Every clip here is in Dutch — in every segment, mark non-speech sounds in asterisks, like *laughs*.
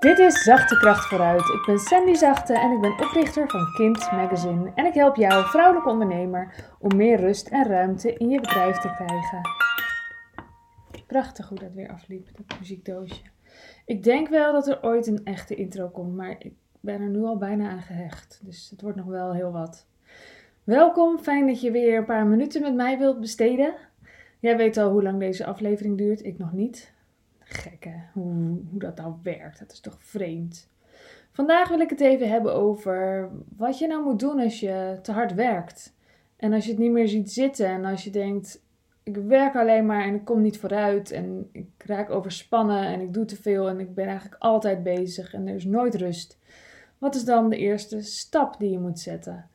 Dit is Zachte Kracht vooruit. Ik ben Sandy Zachte en ik ben oprichter van Kind Magazine. En ik help jou, vrouwelijke ondernemer, om meer rust en ruimte in je bedrijf te krijgen. Prachtig hoe dat weer afliep, dat muziekdoosje. Ik denk wel dat er ooit een echte intro komt, maar ik ben er nu al bijna aan gehecht. Dus het wordt nog wel heel wat. Welkom, fijn dat je weer een paar minuten met mij wilt besteden. Jij weet al hoe lang deze aflevering duurt, ik nog niet. Gek hè, hoe, hoe dat nou werkt. Dat is toch vreemd. Vandaag wil ik het even hebben over wat je nou moet doen als je te hard werkt. En als je het niet meer ziet zitten en als je denkt, ik werk alleen maar en ik kom niet vooruit en ik raak overspannen en ik doe te veel en ik ben eigenlijk altijd bezig en er is nooit rust. Wat is dan de eerste stap die je moet zetten?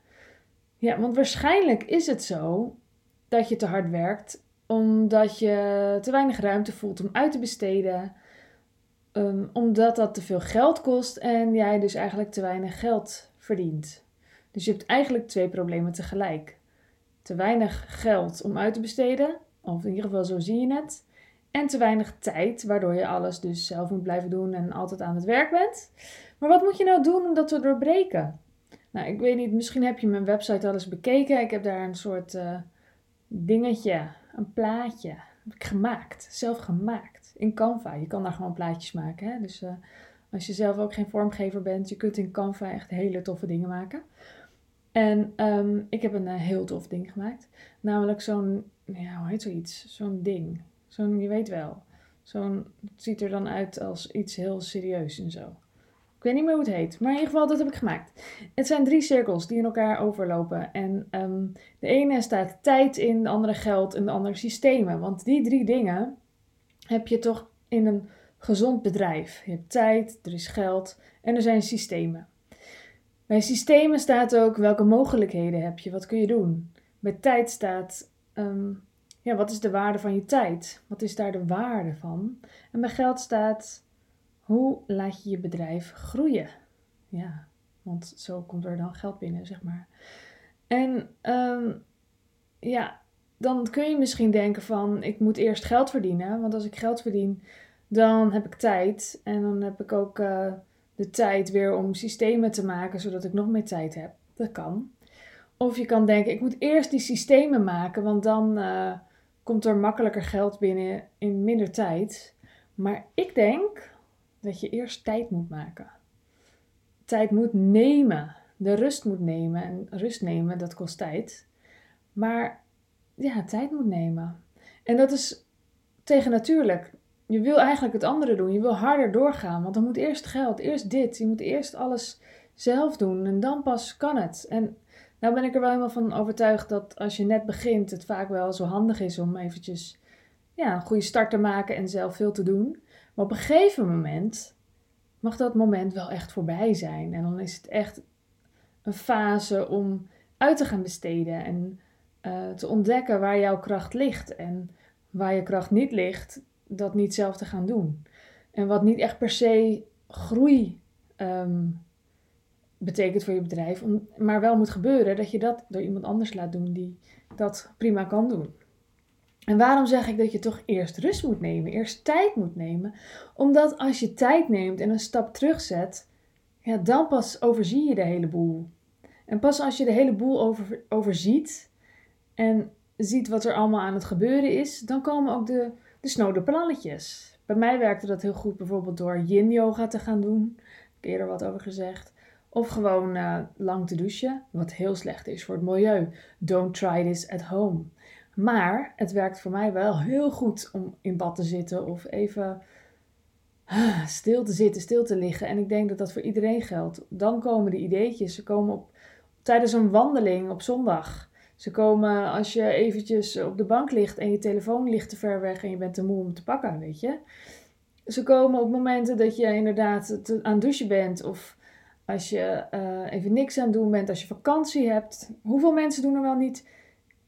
Ja, want waarschijnlijk is het zo dat je te hard werkt omdat je te weinig ruimte voelt om uit te besteden, um, omdat dat te veel geld kost en jij dus eigenlijk te weinig geld verdient. Dus je hebt eigenlijk twee problemen tegelijk. Te weinig geld om uit te besteden, of in ieder geval zo zie je het. En te weinig tijd, waardoor je alles dus zelf moet blijven doen en altijd aan het werk bent. Maar wat moet je nou doen om dat te doorbreken? Nou, ik weet niet, misschien heb je mijn website al eens bekeken. Ik heb daar een soort uh, dingetje een plaatje. Heb ik gemaakt, zelf gemaakt. In Canva. Je kan daar gewoon plaatjes maken. Hè? Dus uh, als je zelf ook geen vormgever bent, je kunt in Canva echt hele toffe dingen maken. En um, ik heb een uh, heel tof ding gemaakt. Namelijk zo'n, ja, hoe heet zoiets? Zo'n ding. Zo'n, je weet wel. Zo'n, het ziet er dan uit als iets heel serieus en zo. Ik weet niet meer hoe het heet, maar in ieder geval, dat heb ik gemaakt. Het zijn drie cirkels die in elkaar overlopen. En um, de ene staat tijd in, de andere geld en de andere systemen. Want die drie dingen heb je toch in een gezond bedrijf. Je hebt tijd, er is geld en er zijn systemen. Bij systemen staat ook welke mogelijkheden heb je, wat kun je doen. Bij tijd staat um, ja, wat is de waarde van je tijd? Wat is daar de waarde van? En bij geld staat hoe laat je je bedrijf groeien? Ja, want zo komt er dan geld binnen, zeg maar. En um, ja, dan kun je misschien denken van, ik moet eerst geld verdienen. Want als ik geld verdien, dan heb ik tijd. En dan heb ik ook uh, de tijd weer om systemen te maken, zodat ik nog meer tijd heb. Dat kan. Of je kan denken, ik moet eerst die systemen maken, want dan uh, komt er makkelijker geld binnen in minder tijd. Maar ik denk dat je eerst tijd moet maken. Tijd moet nemen. De rust moet nemen. En rust nemen, dat kost tijd. Maar ja, tijd moet nemen. En dat is tegen natuurlijk. Je wil eigenlijk het andere doen. Je wil harder doorgaan. Want dan moet eerst geld, eerst dit. Je moet eerst alles zelf doen. En dan pas kan het. En nou ben ik er wel helemaal van overtuigd dat als je net begint, het vaak wel zo handig is om eventjes ja, een goede start te maken en zelf veel te doen. Maar op een gegeven moment mag dat moment wel echt voorbij zijn. En dan is het echt een fase om uit te gaan besteden en uh, te ontdekken waar jouw kracht ligt. En waar je kracht niet ligt, dat niet zelf te gaan doen. En wat niet echt per se groei um, betekent voor je bedrijf, om, maar wel moet gebeuren dat je dat door iemand anders laat doen die dat prima kan doen. En waarom zeg ik dat je toch eerst rust moet nemen, eerst tijd moet nemen? Omdat als je tijd neemt en een stap terugzet, ja, dan pas overzie je de hele boel. En pas als je de hele boel over, overziet en ziet wat er allemaal aan het gebeuren is, dan komen ook de, de snode plannetjes. Bij mij werkte dat heel goed bijvoorbeeld door yin yoga te gaan doen. Ik heb eerder wat over gezegd. Of gewoon uh, lang te douchen, wat heel slecht is voor het milieu. Don't try this at home. Maar het werkt voor mij wel heel goed om in bad te zitten of even stil te zitten, stil te liggen. En ik denk dat dat voor iedereen geldt. Dan komen de ideetjes. Ze komen op, tijdens een wandeling op zondag. Ze komen als je eventjes op de bank ligt en je telefoon ligt te ver weg en je bent te moe om te pakken, weet je. Ze komen op momenten dat je inderdaad aan het douchen bent of als je uh, even niks aan het doen bent, als je vakantie hebt. Hoeveel mensen doen er wel niet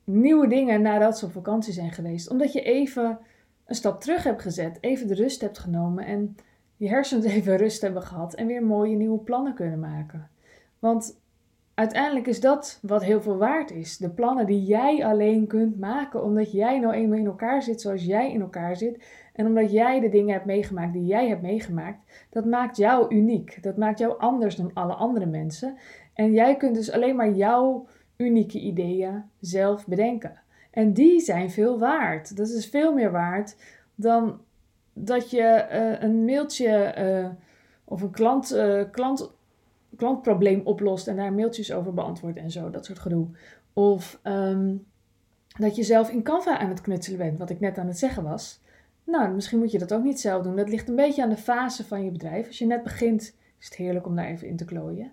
nieuwe dingen nadat ze op vakantie zijn geweest. Omdat je even een stap terug hebt gezet, even de rust hebt genomen en je hersens *laughs* even rust hebben gehad en weer mooie nieuwe plannen kunnen maken. Want uiteindelijk is dat wat heel veel waard is. De plannen die jij alleen kunt maken, omdat jij nou eenmaal in elkaar zit zoals jij in elkaar zit En omdat jij de dingen hebt meegemaakt die jij hebt meegemaakt, dat maakt jou uniek. Dat maakt jou anders dan alle andere mensen. En jij kunt dus alleen maar jouw unieke ideeën zelf bedenken. En die zijn veel waard. Dat is veel meer waard dan dat je uh, een mailtje uh, of een klant, uh, klant, klantprobleem oplost en daar mailtjes over beantwoordt en zo, dat soort gedoe. Of um, dat je zelf in Canva aan het knutselen bent, wat ik net aan het zeggen was. Nou, misschien moet je dat ook niet zelf doen. Dat ligt een beetje aan de fase van je bedrijf. Als je net begint, is het heerlijk om daar even in te klooien.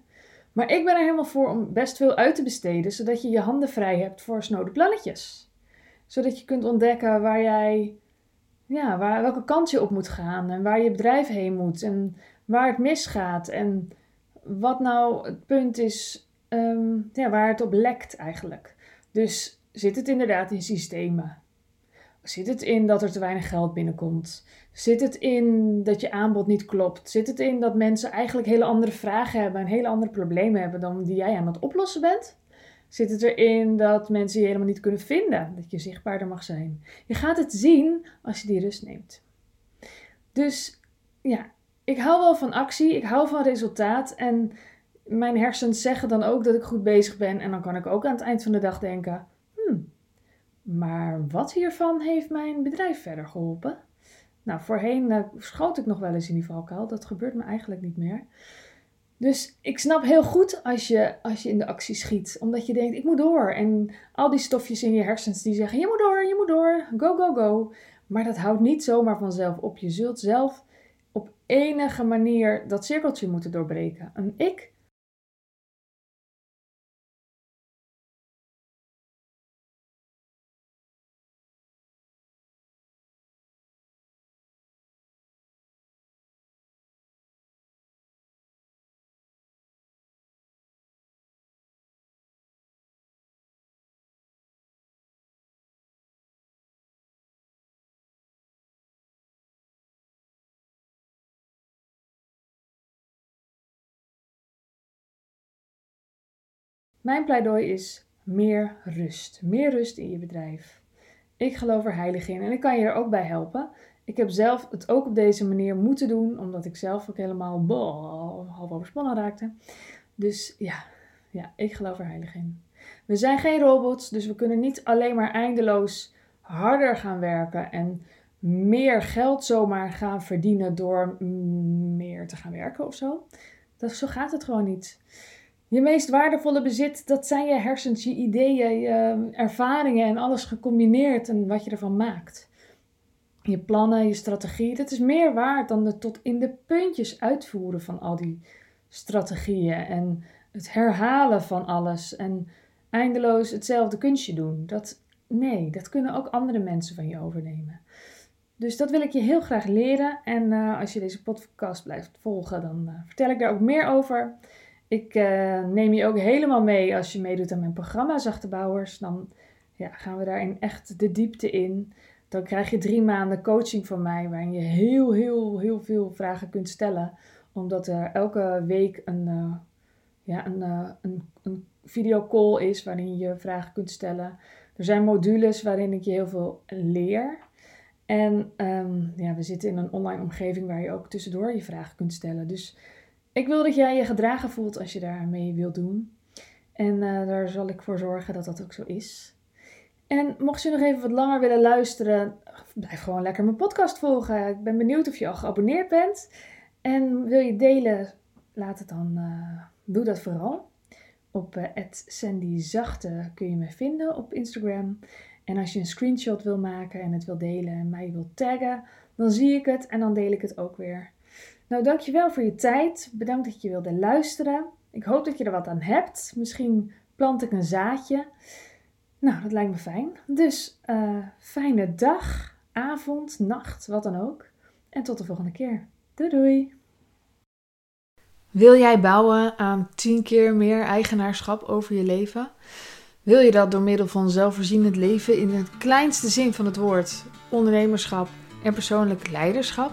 Maar ik ben er helemaal voor om best veel uit te besteden, zodat je je handen vrij hebt voor snode plannetjes. Zodat je kunt ontdekken waar jij, ja, waar, welke kant je op moet gaan en waar je bedrijf heen moet en waar het misgaat en wat nou het punt is um, ja, waar het op lekt eigenlijk. Dus zit het inderdaad in systemen? Zit het in dat er te weinig geld binnenkomt? Zit het in dat je aanbod niet klopt? Zit het in dat mensen eigenlijk hele andere vragen hebben en hele andere problemen hebben dan die jij aan het oplossen bent? Zit het erin dat mensen je helemaal niet kunnen vinden? Dat je zichtbaarder mag zijn? Je gaat het zien als je die rust neemt. Dus ja, ik hou wel van actie, ik hou van resultaat en mijn hersens zeggen dan ook dat ik goed bezig ben en dan kan ik ook aan het eind van de dag denken, hmm, maar wat hiervan heeft mijn bedrijf verder geholpen? Nou, voorheen uh, schoot ik nog wel eens in die valkuil. Dat gebeurt me eigenlijk niet meer. Dus ik snap heel goed als je, als je in de actie schiet. Omdat je denkt, ik moet door. En al die stofjes in je hersens die zeggen, je moet door, je moet door. Go, go, go. Maar dat houdt niet zomaar vanzelf op. Je zult zelf op enige manier dat cirkeltje moeten doorbreken. En ik Mijn pleidooi is meer rust. Meer rust in je bedrijf. Ik geloof er heilig in en ik kan je er ook bij helpen. Ik heb zelf het ook op deze manier moeten doen, omdat ik zelf ook helemaal half overspannen raakte. Dus ja, ja, ik geloof er heilig in. We zijn geen robots, dus we kunnen niet alleen maar eindeloos harder gaan werken en meer geld zomaar gaan verdienen door meer te gaan werken of zo. Dat, zo gaat het gewoon niet. Je meest waardevolle bezit, dat zijn je hersens, je ideeën, je ervaringen en alles gecombineerd en wat je ervan maakt. Je plannen, je strategie, dat is meer waard dan het tot in de puntjes uitvoeren van al die strategieën en het herhalen van alles en eindeloos hetzelfde kunstje doen. Dat, nee, dat kunnen ook andere mensen van je overnemen. Dus dat wil ik je heel graag leren. En uh, als je deze podcast blijft volgen, dan uh, vertel ik daar ook meer over. Ik uh, neem je ook helemaal mee als je meedoet aan mijn programma Zachte Bouwers. Dan ja, gaan we daarin echt de diepte in. Dan krijg je drie maanden coaching van mij waarin je heel, heel, heel veel vragen kunt stellen. Omdat er elke week een, uh, ja, een, uh, een, een videocall is waarin je vragen kunt stellen. Er zijn modules waarin ik je heel veel leer. En um, ja, we zitten in een online omgeving waar je ook tussendoor je vragen kunt stellen. Dus ik wil dat jij je gedragen voelt als je daarmee wilt doen. En uh, daar zal ik voor zorgen dat dat ook zo is. En mocht je nog even wat langer willen luisteren, blijf gewoon lekker mijn podcast volgen. Ik ben benieuwd of je al geabonneerd bent. En wil je delen, laat het dan, uh, doe dat vooral. Op uh, @sandyzachte kun je me vinden op Instagram. En als je een screenshot wil maken en het wil delen en mij wil taggen, dan zie ik het en dan deel ik het ook weer. Nou, dankjewel voor je tijd. Bedankt dat je wilde luisteren. Ik hoop dat je er wat aan hebt. Misschien plant ik een zaadje. Nou, dat lijkt me fijn. Dus uh, fijne dag, avond, nacht, wat dan ook. En tot de volgende keer. Doei doei! Wil jij bouwen aan 10 keer meer eigenaarschap over je leven? Wil je dat door middel van zelfvoorzienend leven in het kleinste zin van het woord, ondernemerschap en persoonlijk leiderschap?